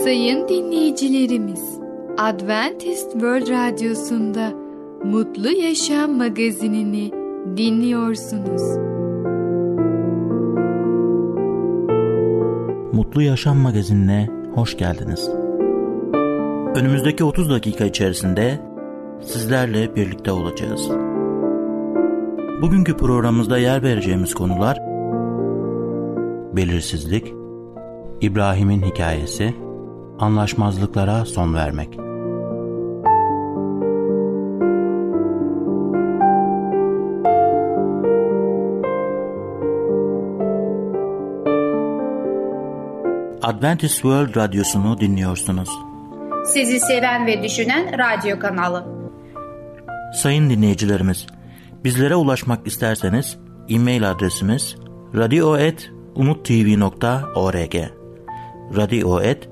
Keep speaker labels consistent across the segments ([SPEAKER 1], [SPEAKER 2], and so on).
[SPEAKER 1] Sayın dinleyicilerimiz, Adventist World Radyosu'nda Mutlu Yaşam magazinini dinliyorsunuz.
[SPEAKER 2] Mutlu Yaşam magazinine hoş geldiniz. Önümüzdeki 30 dakika içerisinde sizlerle birlikte olacağız. Bugünkü programımızda yer vereceğimiz konular belirsizlik, İbrahim'in hikayesi, anlaşmazlıklara son vermek. Adventist World Radyosu'nu dinliyorsunuz.
[SPEAKER 3] Sizi seven ve düşünen radyo kanalı.
[SPEAKER 2] Sayın dinleyicilerimiz, bizlere ulaşmak isterseniz e-mail adresimiz radio.umutv.org radio.umutv.org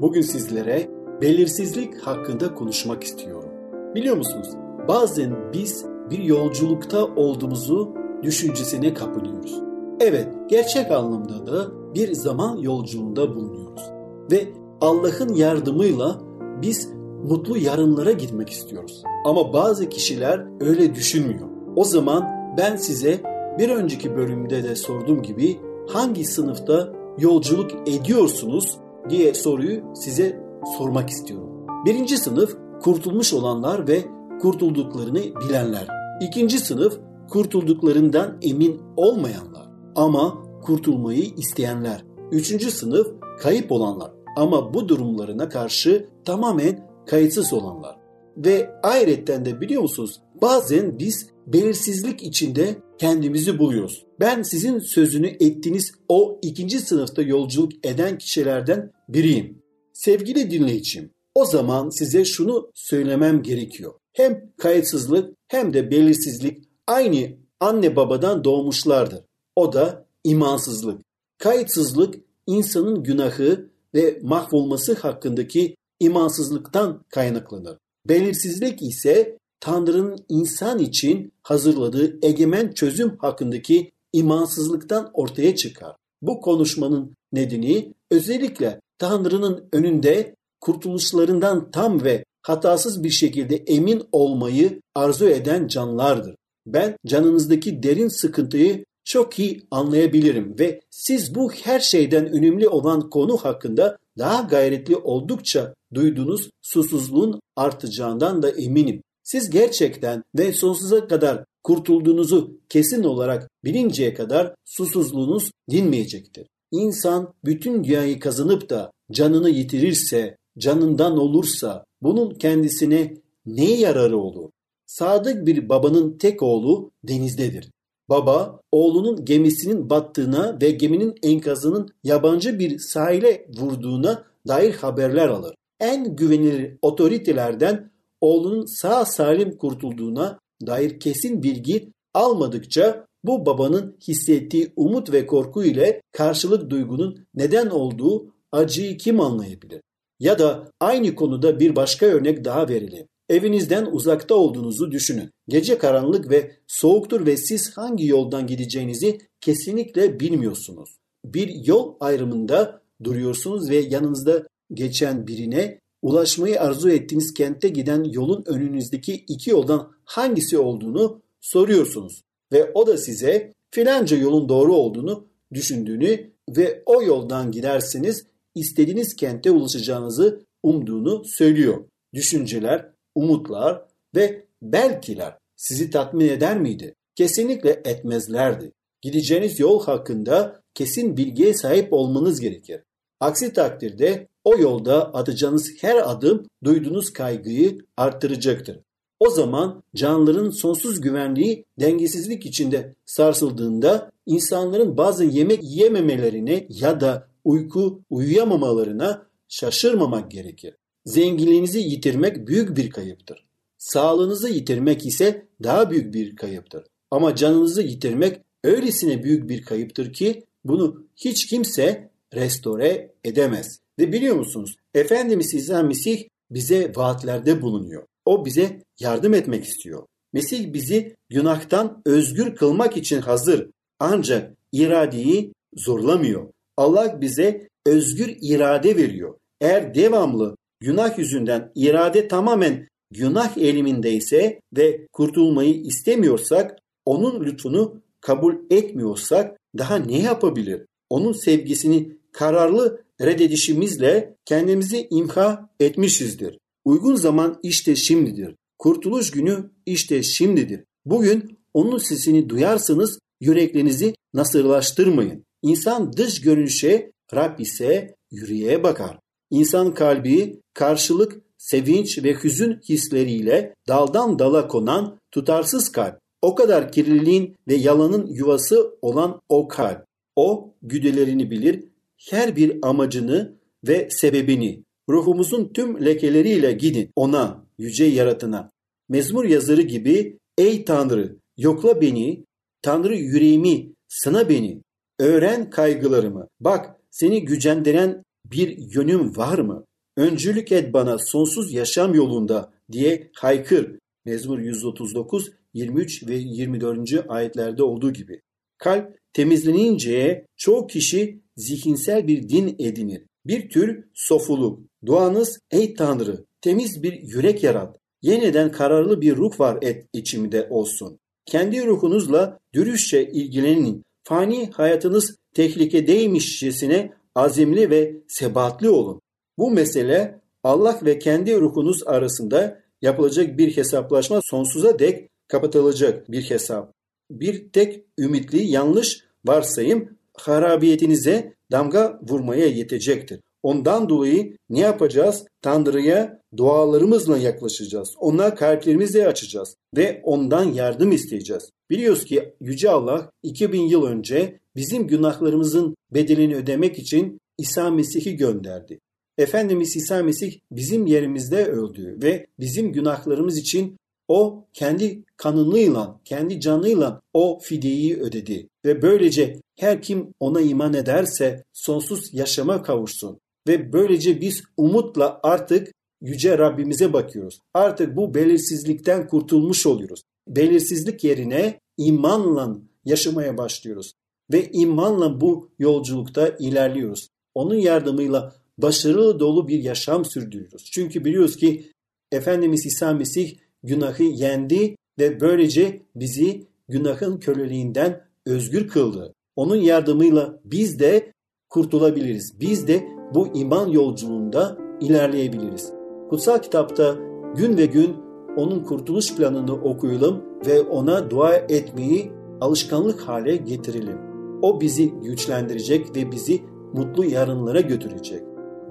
[SPEAKER 4] Bugün sizlere belirsizlik hakkında konuşmak istiyorum. Biliyor musunuz? Bazen biz bir yolculukta olduğumuzu düşüncesine kapılıyoruz. Evet, gerçek anlamda da bir zaman yolculuğunda bulunuyoruz. Ve Allah'ın yardımıyla biz mutlu yarınlara gitmek istiyoruz. Ama bazı kişiler öyle düşünmüyor. O zaman ben size bir önceki bölümde de sorduğum gibi hangi sınıfta yolculuk ediyorsunuz diye soruyu size sormak istiyorum. Birinci sınıf kurtulmuş olanlar ve kurtulduklarını bilenler. İkinci sınıf kurtulduklarından emin olmayanlar ama kurtulmayı isteyenler. Üçüncü sınıf kayıp olanlar ama bu durumlarına karşı tamamen kayıtsız olanlar. Ve ayrıca de biliyor musunuz bazen biz belirsizlik içinde kendimizi buluyoruz. Ben sizin sözünü ettiğiniz o ikinci sınıfta yolculuk eden kişilerden biriyim. Sevgili dinleyicim, o zaman size şunu söylemem gerekiyor. Hem kayıtsızlık hem de belirsizlik aynı anne babadan doğmuşlardır. O da imansızlık. Kayıtsızlık insanın günahı ve mahvolması hakkındaki imansızlıktan kaynaklanır. Belirsizlik ise Tanrı'nın insan için hazırladığı egemen çözüm hakkındaki imansızlıktan ortaya çıkar. Bu konuşmanın nedeni özellikle Tanrı'nın önünde kurtuluşlarından tam ve hatasız bir şekilde emin olmayı arzu eden canlardır. Ben canınızdaki derin sıkıntıyı çok iyi anlayabilirim ve siz bu her şeyden önemli olan konu hakkında daha gayretli oldukça duyduğunuz susuzluğun artacağından da eminim. Siz gerçekten ve sonsuza kadar kurtulduğunuzu kesin olarak bilinceye kadar susuzluğunuz dinmeyecektir. İnsan bütün dünyayı kazanıp da canını yitirirse, canından olursa bunun kendisine ne yararı olur? Sadık bir babanın tek oğlu denizdedir. Baba oğlunun gemisinin battığına ve geminin enkazının yabancı bir sahile vurduğuna dair haberler alır. En güvenilir otoritelerden oğlunun sağ salim kurtulduğuna dair kesin bilgi almadıkça bu babanın hissettiği umut ve korku ile karşılık duygunun neden olduğu acıyı kim anlayabilir? Ya da aynı konuda bir başka örnek daha verelim. Evinizden uzakta olduğunuzu düşünün. Gece karanlık ve soğuktur ve siz hangi yoldan gideceğinizi kesinlikle bilmiyorsunuz. Bir yol ayrımında duruyorsunuz ve yanınızda geçen birine ulaşmayı arzu ettiğiniz kente giden yolun önünüzdeki iki yoldan hangisi olduğunu soruyorsunuz. Ve o da size filanca yolun doğru olduğunu düşündüğünü ve o yoldan giderseniz istediğiniz kente ulaşacağınızı umduğunu söylüyor. Düşünceler, umutlar ve belkiler sizi tatmin eder miydi? Kesinlikle etmezlerdi. Gideceğiniz yol hakkında kesin bilgiye sahip olmanız gerekir. Aksi takdirde o yolda atacağınız her adım duyduğunuz kaygıyı arttıracaktır. O zaman canlıların sonsuz güvenliği dengesizlik içinde sarsıldığında insanların bazı yemek yememelerine ya da uyku uyuyamamalarına şaşırmamak gerekir. Zenginliğinizi yitirmek büyük bir kayıptır. Sağlığınızı yitirmek ise daha büyük bir kayıptır. Ama canınızı yitirmek öylesine büyük bir kayıptır ki bunu hiç kimse restore edemez. Ve biliyor musunuz? Efendimiz İsa Mesih bize vaatlerde bulunuyor. O bize yardım etmek istiyor. Mesih bizi günahtan özgür kılmak için hazır. Ancak iradeyi zorlamıyor. Allah bize özgür irade veriyor. Eğer devamlı günah yüzünden irade tamamen günah elimindeyse ve kurtulmayı istemiyorsak, onun lütfunu kabul etmiyorsak daha ne yapabilir? Onun sevgisini kararlı reddedişimizle kendimizi imha etmişizdir. Uygun zaman işte şimdidir. Kurtuluş günü işte şimdidir. Bugün onun sesini duyarsanız yüreklerinizi nasırlaştırmayın. İnsan dış görünüşe, Rab ise yüreğe bakar. İnsan kalbi karşılık, sevinç ve hüzün hisleriyle daldan dala konan tutarsız kalp. O kadar kirliliğin ve yalanın yuvası olan o kalp. O güdelerini bilir, her bir amacını ve sebebini. Ruhumuzun tüm lekeleriyle gidin ona, yüce yaratına. Mezmur yazarı gibi ey Tanrı yokla beni, Tanrı yüreğimi, sına beni, öğren kaygılarımı. Bak seni gücendiren bir yönüm var mı? Öncülük et bana sonsuz yaşam yolunda diye haykır. Mezmur 139, 23 ve 24. ayetlerde olduğu gibi. Kalp temizlenince çoğu kişi zihinsel bir din edinir. Bir tür sofuluk. Duanız ey Tanrı temiz bir yürek yarat. Yeniden kararlı bir ruh var et içimde olsun. Kendi ruhunuzla dürüstçe ilgilenin. Fani hayatınız tehlikedeymişçesine azimli ve sebatli olun. Bu mesele Allah ve kendi ruhunuz arasında yapılacak bir hesaplaşma sonsuza dek kapatılacak bir hesap. Bir tek ümitli yanlış varsayım harabiyetinize damga vurmaya yetecektir. Ondan dolayı ne yapacağız? Tanrı'ya dualarımızla yaklaşacağız. Ona kalplerimizi açacağız ve ondan yardım isteyeceğiz. Biliyoruz ki Yüce Allah 2000 yıl önce bizim günahlarımızın bedelini ödemek için İsa Mesih'i gönderdi. Efendimiz İsa Mesih bizim yerimizde öldü ve bizim günahlarımız için o kendi kanınıyla, kendi canıyla o fideyi ödedi ve böylece her kim ona iman ederse sonsuz yaşama kavuşsun. Ve böylece biz umutla artık yüce Rabbimize bakıyoruz. Artık bu belirsizlikten kurtulmuş oluyoruz. Belirsizlik yerine imanla yaşamaya başlıyoruz. Ve imanla bu yolculukta ilerliyoruz. Onun yardımıyla başarılı dolu bir yaşam sürdürüyoruz. Çünkü biliyoruz ki Efendimiz İsa Mesih günahı yendi ve böylece bizi günahın köleliğinden özgür kıldı. Onun yardımıyla biz de kurtulabiliriz. Biz de bu iman yolculuğunda ilerleyebiliriz. Kutsal kitapta gün ve gün onun kurtuluş planını okuyalım ve ona dua etmeyi alışkanlık hale getirelim. O bizi güçlendirecek ve bizi mutlu yarınlara götürecek.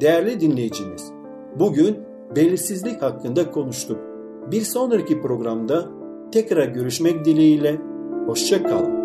[SPEAKER 4] Değerli dinleyicimiz, bugün belirsizlik hakkında konuştuk. Bir sonraki programda tekrar görüşmek dileğiyle, hoşça kalın.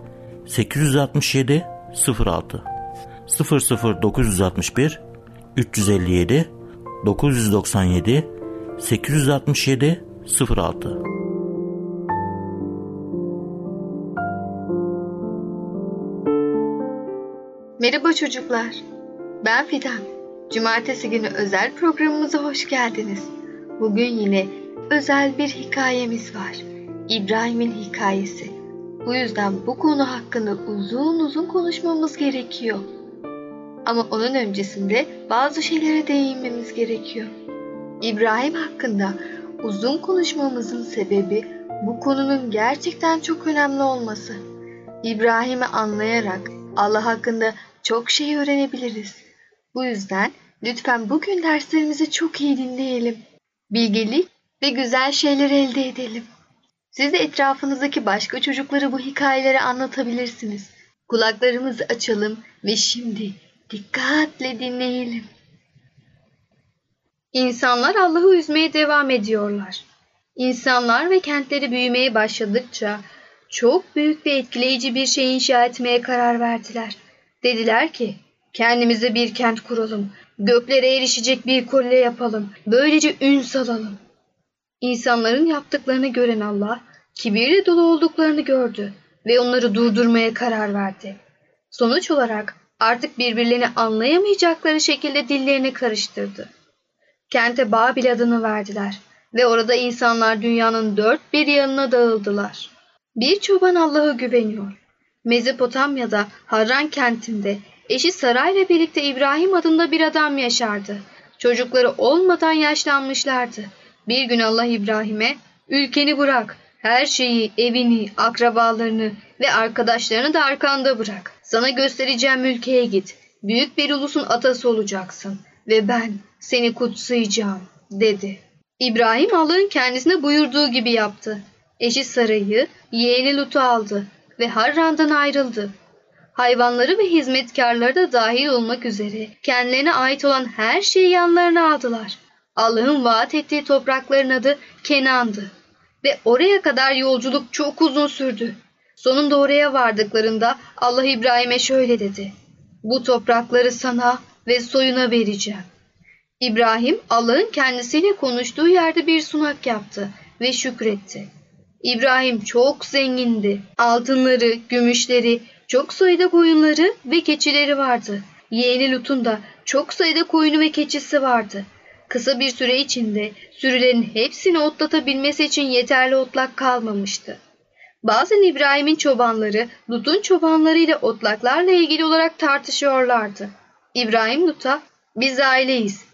[SPEAKER 2] 867 06 00961 357 997 867 06
[SPEAKER 5] Merhaba çocuklar. Ben Fidan. Cumartesi günü özel programımıza hoş geldiniz. Bugün yine özel bir hikayemiz var. İbrahim'in hikayesi. Bu yüzden bu konu hakkında uzun uzun konuşmamız gerekiyor. Ama onun öncesinde bazı şeylere değinmemiz gerekiyor. İbrahim hakkında uzun konuşmamızın sebebi bu konunun gerçekten çok önemli olması. İbrahim'i anlayarak Allah hakkında çok şey öğrenebiliriz. Bu yüzden lütfen bugün derslerimizi çok iyi dinleyelim. Bilgelik ve güzel şeyler elde edelim. Siz de etrafınızdaki başka çocuklara bu hikayeleri anlatabilirsiniz. Kulaklarımızı açalım ve şimdi dikkatle dinleyelim. İnsanlar Allah'ı üzmeye devam ediyorlar. İnsanlar ve kentleri büyümeye başladıkça çok büyük ve etkileyici bir şey inşa etmeye karar verdiler. Dediler ki, kendimize bir kent kuralım, göklere erişecek bir kule yapalım, böylece ün salalım. İnsanların yaptıklarını gören Allah, kibirle dolu olduklarını gördü ve onları durdurmaya karar verdi. Sonuç olarak artık birbirlerini anlayamayacakları şekilde dillerini karıştırdı. Kente Babil adını verdiler ve orada insanlar dünyanın dört bir yanına dağıldılar. Bir çoban Allah'a güveniyor. Mezopotamya'da Harran kentinde eşi Saray ile birlikte İbrahim adında bir adam yaşardı. Çocukları olmadan yaşlanmışlardı. Bir gün Allah İbrahim'e ülkeni bırak, her şeyi, evini, akrabalarını ve arkadaşlarını da arkanda bırak. Sana göstereceğim ülkeye git. Büyük bir ulusun atası olacaksın ve ben seni kutsayacağım dedi. İbrahim Allah'ın kendisine buyurduğu gibi yaptı. Eşi Saray'ı, yeğeni Lut'u aldı ve Harran'dan ayrıldı. Hayvanları ve hizmetkarları da dahil olmak üzere kendilerine ait olan her şeyi yanlarına aldılar. Allah'ın vaat ettiği toprakların adı Kenan'dı. Ve oraya kadar yolculuk çok uzun sürdü. Sonunda oraya vardıklarında Allah İbrahim'e şöyle dedi. Bu toprakları sana ve soyuna vereceğim. İbrahim Allah'ın kendisiyle konuştuğu yerde bir sunak yaptı ve şükretti. İbrahim çok zengindi. Altınları, gümüşleri, çok sayıda koyunları ve keçileri vardı. Yeğeni Lut'un da çok sayıda koyunu ve keçisi vardı. Kısa bir süre içinde sürülerin hepsini otlatabilmesi için yeterli otlak kalmamıştı. Bazen İbrahim'in çobanları Lut'un çobanlarıyla otlaklarla ilgili olarak tartışıyorlardı. İbrahim Lut'a biz aileyiz.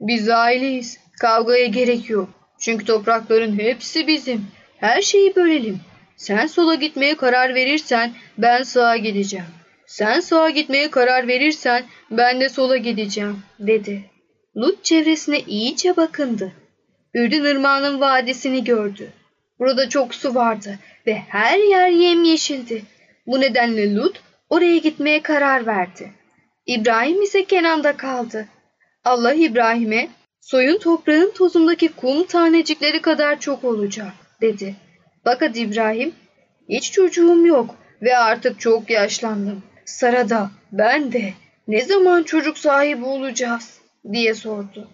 [SPEAKER 5] Biz aileyiz. Kavgaya gerek yok. Çünkü toprakların hepsi bizim. Her şeyi bölelim. Sen sola gitmeye karar verirsen ben sağa gideceğim. Sen sağa gitmeye karar verirsen ben de sola gideceğim dedi. Lut çevresine iyice bakındı. Ürdün ırmağının vadisini gördü. Burada çok su vardı ve her yer yemyeşildi. Bu nedenle Lut oraya gitmeye karar verdi. İbrahim ise Kenan'da kaldı. Allah İbrahim'e soyun toprağın tozundaki kum tanecikleri kadar çok olacak dedi. Fakat İbrahim hiç çocuğum yok ve artık çok yaşlandım. Sara da ben de ne zaman çocuk sahibi olacağız diye sordu.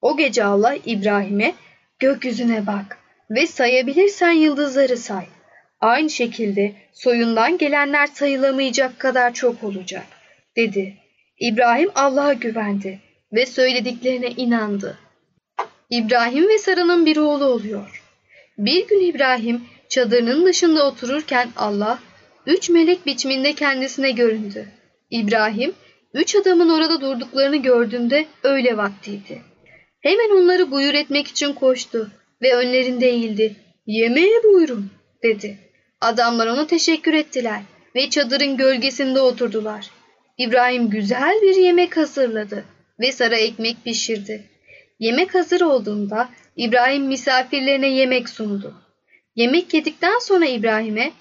[SPEAKER 5] O gece Allah İbrahim'e gökyüzüne bak ve sayabilirsen yıldızları say. Aynı şekilde soyundan gelenler sayılamayacak kadar çok olacak dedi. İbrahim Allah'a güvendi ve söylediklerine inandı. İbrahim ve Sara'nın bir oğlu oluyor. Bir gün İbrahim çadırının dışında otururken Allah üç melek biçiminde kendisine göründü. İbrahim üç adamın orada durduklarını gördüğünde öyle vaktiydi. Hemen onları buyur etmek için koştu ve önlerinde eğildi. Yemeğe buyurun dedi. Adamlar ona teşekkür ettiler ve çadırın gölgesinde oturdular. İbrahim güzel bir yemek hazırladı ve Sara ekmek pişirdi. Yemek hazır olduğunda İbrahim misafirlerine yemek sundu. Yemek yedikten sonra İbrahim'e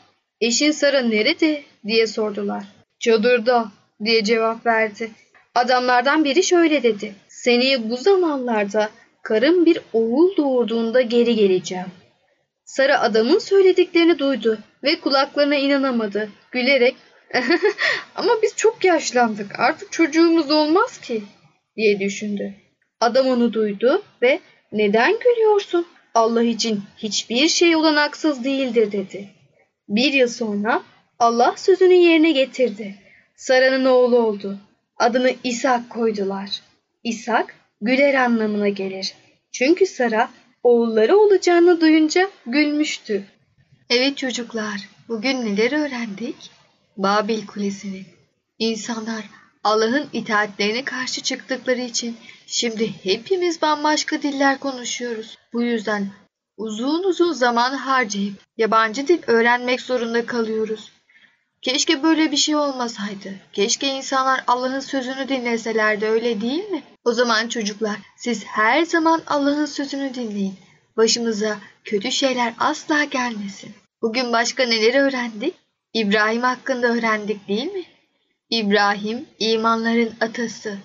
[SPEAKER 5] eşin Sara nerede diye sordular. Çadırda diye cevap verdi. Adamlardan biri şöyle dedi. Seneye bu zamanlarda karım bir oğul doğurduğunda geri geleceğim. Sara adamın söylediklerini duydu ve kulaklarına inanamadı. Gülerek ama biz çok yaşlandık artık çocuğumuz olmaz ki diye düşündü. Adam onu duydu ve neden gülüyorsun? Allah için hiçbir şey olanaksız değildir dedi. Bir yıl sonra Allah sözünü yerine getirdi. Sara'nın oğlu oldu. Adını İshak koydular. İshak güler anlamına gelir. Çünkü Sara oğulları olacağını duyunca gülmüştü. Evet çocuklar, bugün neler öğrendik? Babil Kulesi'ni. İnsanlar Allah'ın itaatlerine karşı çıktıkları için şimdi hepimiz bambaşka diller konuşuyoruz. Bu yüzden uzun uzun zaman harcayıp yabancı dil öğrenmek zorunda kalıyoruz.
[SPEAKER 6] Keşke böyle bir şey olmasaydı. Keşke insanlar Allah'ın sözünü dinleselerdi öyle değil mi? O zaman çocuklar siz her zaman Allah'ın sözünü dinleyin. Başımıza kötü şeyler asla gelmesin. Bugün başka neler öğrendik? İbrahim hakkında öğrendik değil mi? İbrahim imanların atası.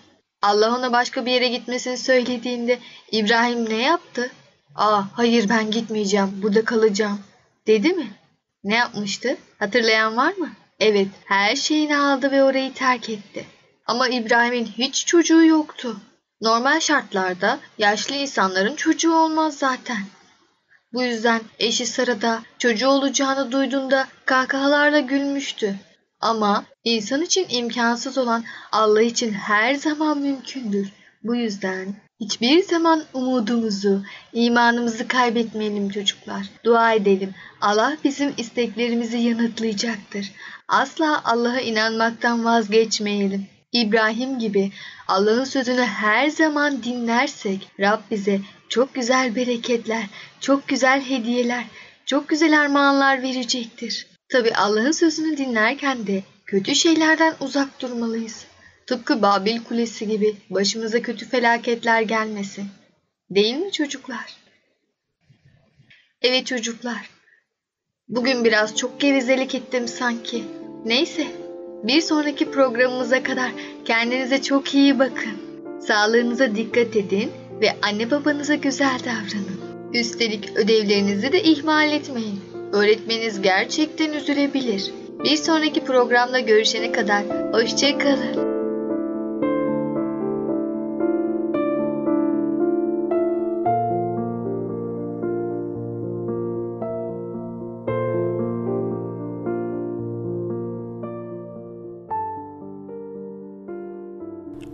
[SPEAKER 6] Allah ona başka bir yere gitmesini söylediğinde İbrahim ne yaptı? Aa hayır ben gitmeyeceğim burada kalacağım dedi mi? Ne yapmıştı? Hatırlayan var mı? Evet her şeyini aldı ve orayı terk etti. Ama İbrahim'in hiç çocuğu yoktu. Normal şartlarda yaşlı insanların çocuğu olmaz zaten. Bu yüzden eşi Sara da çocuğu olacağını duyduğunda kahkahalarla gülmüştü. Ama insan için imkansız olan Allah için her zaman mümkündür. Bu yüzden hiçbir zaman umudumuzu, imanımızı kaybetmeyelim çocuklar. Dua edelim. Allah bizim isteklerimizi yanıtlayacaktır. Asla Allah'a inanmaktan vazgeçmeyelim. İbrahim gibi Allah'ın sözünü her zaman dinlersek Rab bize çok güzel bereketler, çok güzel hediyeler, çok güzel armağanlar verecektir. Tabi Allah'ın sözünü dinlerken de kötü şeylerden uzak durmalıyız. Tıpkı Babil Kulesi gibi başımıza kötü felaketler gelmesin. Değil mi çocuklar? Evet çocuklar. Bugün biraz çok gevezelik ettim sanki. Neyse. Bir sonraki programımıza kadar kendinize çok iyi bakın. Sağlığınıza dikkat edin ve anne babanıza güzel davranın. Üstelik ödevlerinizi de ihmal etmeyin. Öğretmeniniz gerçekten üzülebilir. Bir sonraki programda görüşene kadar hoşçakalın.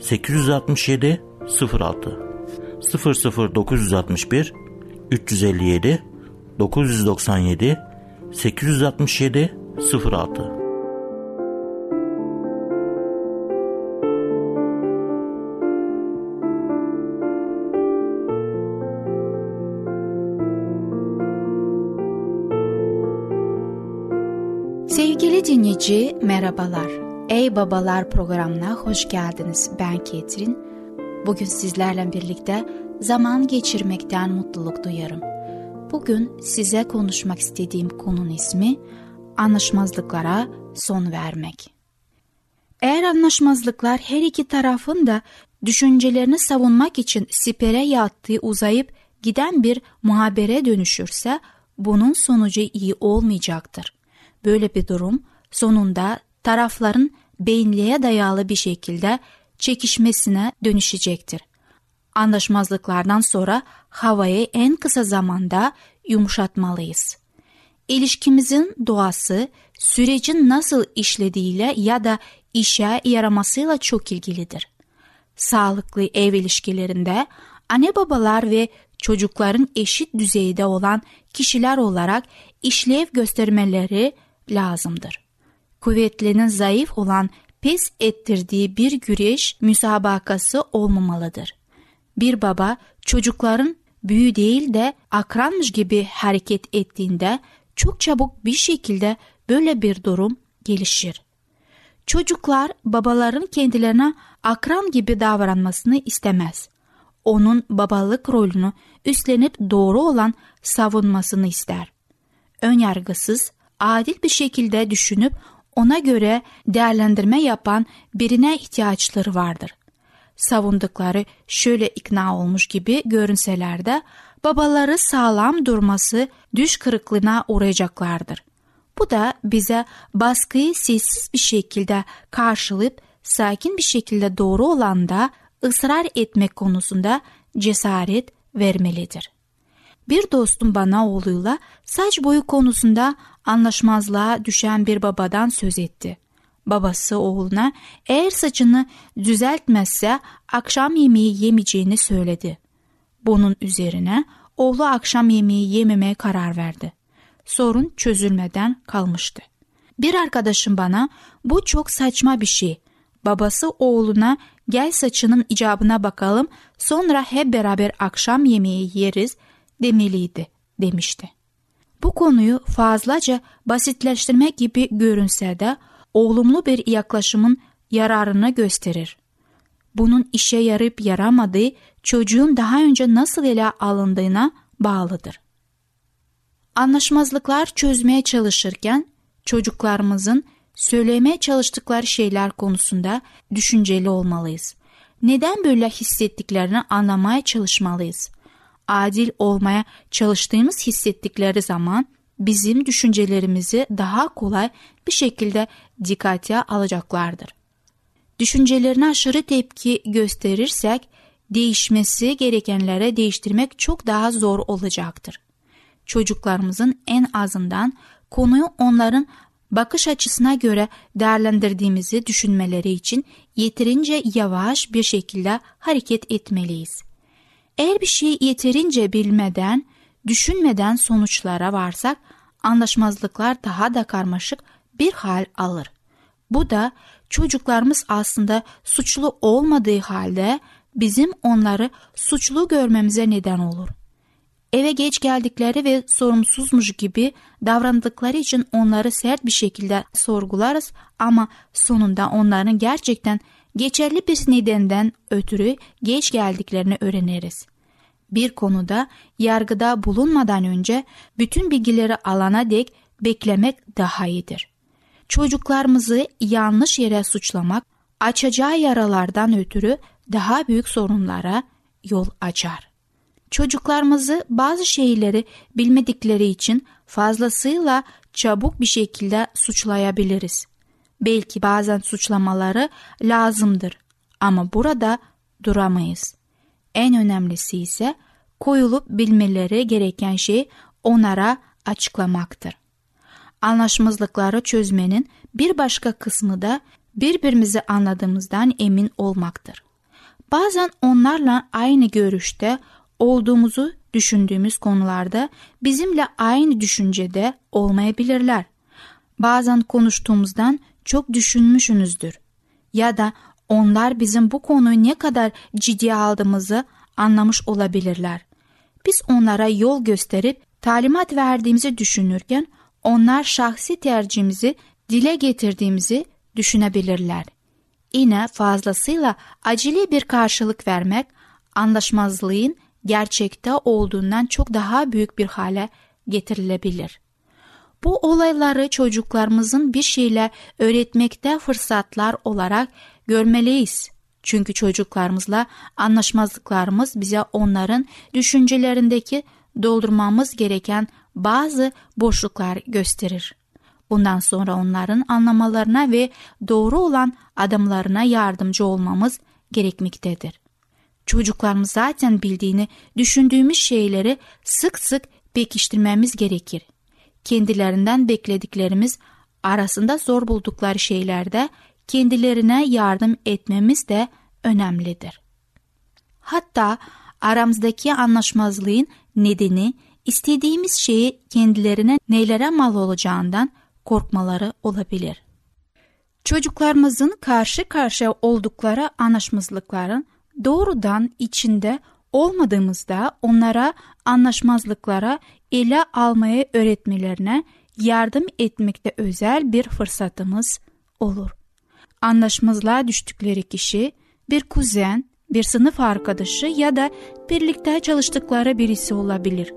[SPEAKER 2] 867 06 00961 357 997 867 06
[SPEAKER 7] Sevgili dinleyici merhabalar. Ey Babalar programına hoş geldiniz. Ben Ketrin. Bugün sizlerle birlikte zaman geçirmekten mutluluk duyarım. Bugün size konuşmak istediğim konunun ismi anlaşmazlıklara son vermek. Eğer anlaşmazlıklar her iki tarafın da düşüncelerini savunmak için sipere yattığı uzayıp giden bir muhabere dönüşürse bunun sonucu iyi olmayacaktır. Böyle bir durum sonunda tarafların beyinliğe dayalı bir şekilde çekişmesine dönüşecektir. Anlaşmazlıklardan sonra havayı en kısa zamanda yumuşatmalıyız. İlişkimizin doğası sürecin nasıl işlediğiyle ya da işe yaramasıyla çok ilgilidir. Sağlıklı ev ilişkilerinde anne babalar ve çocukların eşit düzeyde olan kişiler olarak işlev göstermeleri lazımdır kuvvetlinin zayıf olan pes ettirdiği bir güreş müsabakası olmamalıdır. Bir baba çocukların büyü değil de akranmış gibi hareket ettiğinde çok çabuk bir şekilde böyle bir durum gelişir. Çocuklar babaların kendilerine akran gibi davranmasını istemez. Onun babalık rolünü üstlenip doğru olan savunmasını ister. Önyargısız, adil bir şekilde düşünüp ona göre değerlendirme yapan birine ihtiyaçları vardır. Savundukları şöyle ikna olmuş gibi görünseler de babaları sağlam durması düş kırıklığına uğrayacaklardır. Bu da bize baskıyı sessiz bir şekilde karşılayıp sakin bir şekilde doğru olanda ısrar etmek konusunda cesaret vermelidir. Bir dostum bana oğluyla saç boyu konusunda anlaşmazlığa düşen bir babadan söz etti. Babası oğluna eğer saçını düzeltmezse akşam yemeği yemeyeceğini söyledi. Bunun üzerine oğlu akşam yemeği yememeye karar verdi. Sorun çözülmeden kalmıştı. Bir arkadaşım bana bu çok saçma bir şey. Babası oğluna gel saçının icabına bakalım sonra hep beraber akşam yemeği yeriz demeliydi demişti. Bu konuyu fazlaca basitleştirmek gibi görünse de olumlu bir yaklaşımın yararını gösterir. Bunun işe yarayıp yaramadığı çocuğun daha önce nasıl ele alındığına bağlıdır. Anlaşmazlıklar çözmeye çalışırken çocuklarımızın söylemeye çalıştıkları şeyler konusunda düşünceli olmalıyız. Neden böyle hissettiklerini anlamaya çalışmalıyız. Adil olmaya çalıştığımız hissettikleri zaman bizim düşüncelerimizi daha kolay bir şekilde dikkate alacaklardır. Düşüncelerine aşırı tepki gösterirsek değişmesi gerekenlere değiştirmek çok daha zor olacaktır. Çocuklarımızın en azından konuyu onların bakış açısına göre değerlendirdiğimizi düşünmeleri için yeterince yavaş bir şekilde hareket etmeliyiz. Eğer bir şeyi yeterince bilmeden, düşünmeden sonuçlara varsak anlaşmazlıklar daha da karmaşık bir hal alır. Bu da çocuklarımız aslında suçlu olmadığı halde bizim onları suçlu görmemize neden olur. Eve geç geldikleri ve sorumsuzmuş gibi davrandıkları için onları sert bir şekilde sorgularız ama sonunda onların gerçekten geçerli bir nedenden ötürü geç geldiklerini öğreniriz. Bir konuda yargıda bulunmadan önce bütün bilgileri alana dek beklemek daha iyidir. Çocuklarımızı yanlış yere suçlamak açacağı yaralardan ötürü daha büyük sorunlara yol açar. Çocuklarımızı bazı şeyleri bilmedikleri için fazlasıyla çabuk bir şekilde suçlayabiliriz. Belki bazen suçlamaları lazımdır ama burada duramayız. En önemlisi ise koyulup bilmeleri gereken şey onlara açıklamaktır. Anlaşmazlıkları çözmenin bir başka kısmı da birbirimizi anladığımızdan emin olmaktır. Bazen onlarla aynı görüşte olduğumuzu düşündüğümüz konularda bizimle aynı düşüncede olmayabilirler. Bazen konuştuğumuzdan çok düşünmüşsünüzdür. Ya da onlar bizim bu konuyu ne kadar ciddiye aldığımızı anlamış olabilirler. Biz onlara yol gösterip talimat verdiğimizi düşünürken onlar şahsi tercihimizi dile getirdiğimizi düşünebilirler. Yine fazlasıyla acele bir karşılık vermek anlaşmazlığın gerçekte olduğundan çok daha büyük bir hale getirilebilir. Bu olayları çocuklarımızın bir şeyle öğretmekte fırsatlar olarak görmeliyiz. Çünkü çocuklarımızla anlaşmazlıklarımız bize onların düşüncelerindeki doldurmamız gereken bazı boşluklar gösterir. Bundan sonra onların anlamalarına ve doğru olan adımlarına yardımcı olmamız gerekmektedir. Çocuklarımız zaten bildiğini düşündüğümüz şeyleri sık sık pekiştirmemiz gerekir. Kendilerinden beklediklerimiz arasında zor buldukları şeylerde kendilerine yardım etmemiz de önemlidir. Hatta aramızdaki anlaşmazlığın nedeni istediğimiz şeyi kendilerine nelere mal olacağından korkmaları olabilir. Çocuklarımızın karşı karşıya oldukları anlaşmazlıkların doğrudan içinde olmadığımızda onlara anlaşmazlıklara ele almayı öğretmelerine yardım etmekte özel bir fırsatımız olur. Anlaşmazlığa düştükleri kişi bir kuzen, bir sınıf arkadaşı ya da birlikte çalıştıkları birisi olabilir.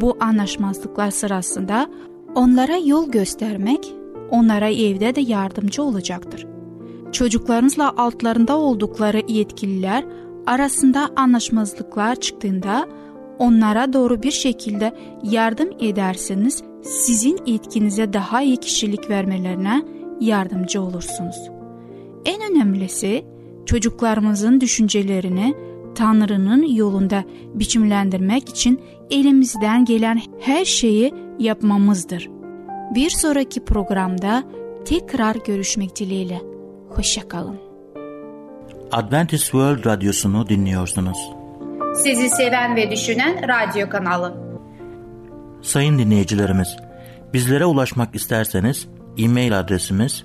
[SPEAKER 7] Bu anlaşmazlıklar sırasında onlara yol göstermek onlara evde de yardımcı olacaktır. Çocuklarınızla altlarında oldukları yetkililer arasında anlaşmazlıklar çıktığında onlara doğru bir şekilde yardım ederseniz sizin etkinize daha iyi kişilik vermelerine yardımcı olursunuz. En önemlisi çocuklarımızın düşüncelerini Tanrı'nın yolunda biçimlendirmek için elimizden gelen her şeyi yapmamızdır. Bir sonraki programda tekrar görüşmek dileğiyle. Hoşçakalın.
[SPEAKER 2] Adventist World Radyosu'nu dinliyorsunuz.
[SPEAKER 3] Sizi seven ve düşünen radyo kanalı.
[SPEAKER 2] Sayın dinleyicilerimiz, bizlere ulaşmak isterseniz e-mail adresimiz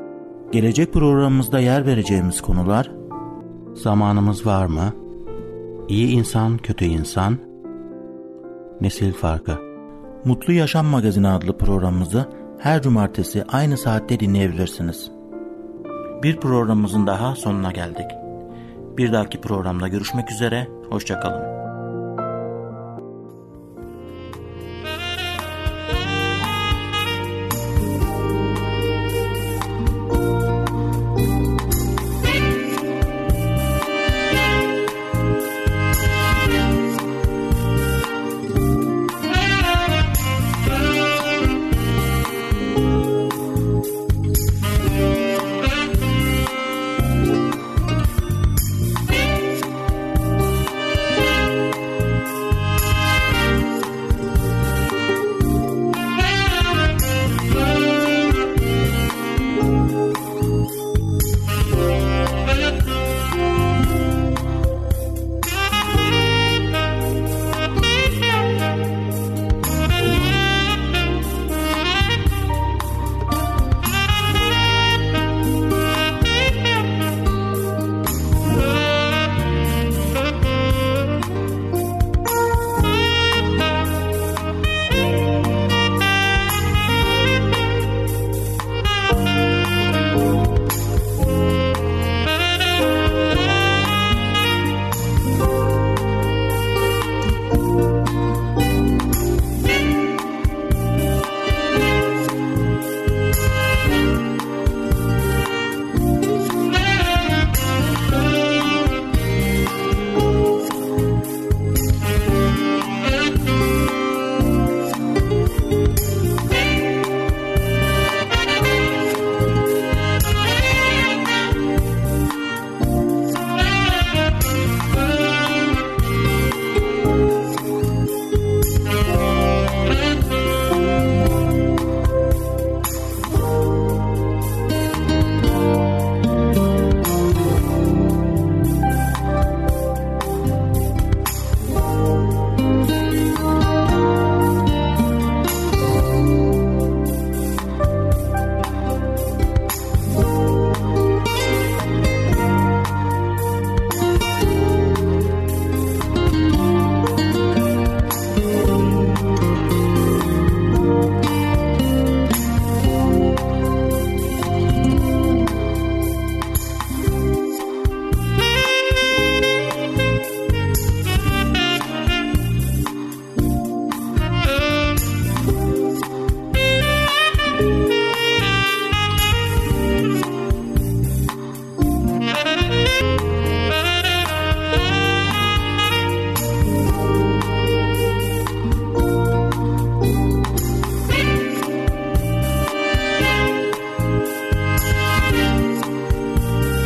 [SPEAKER 2] Gelecek programımızda yer vereceğimiz konular Zamanımız var mı? İyi insan, kötü insan Nesil farkı Mutlu Yaşam Magazini adlı programımızı her cumartesi aynı saatte dinleyebilirsiniz. Bir programımızın daha sonuna geldik. Bir dahaki programda görüşmek üzere, hoşçakalın.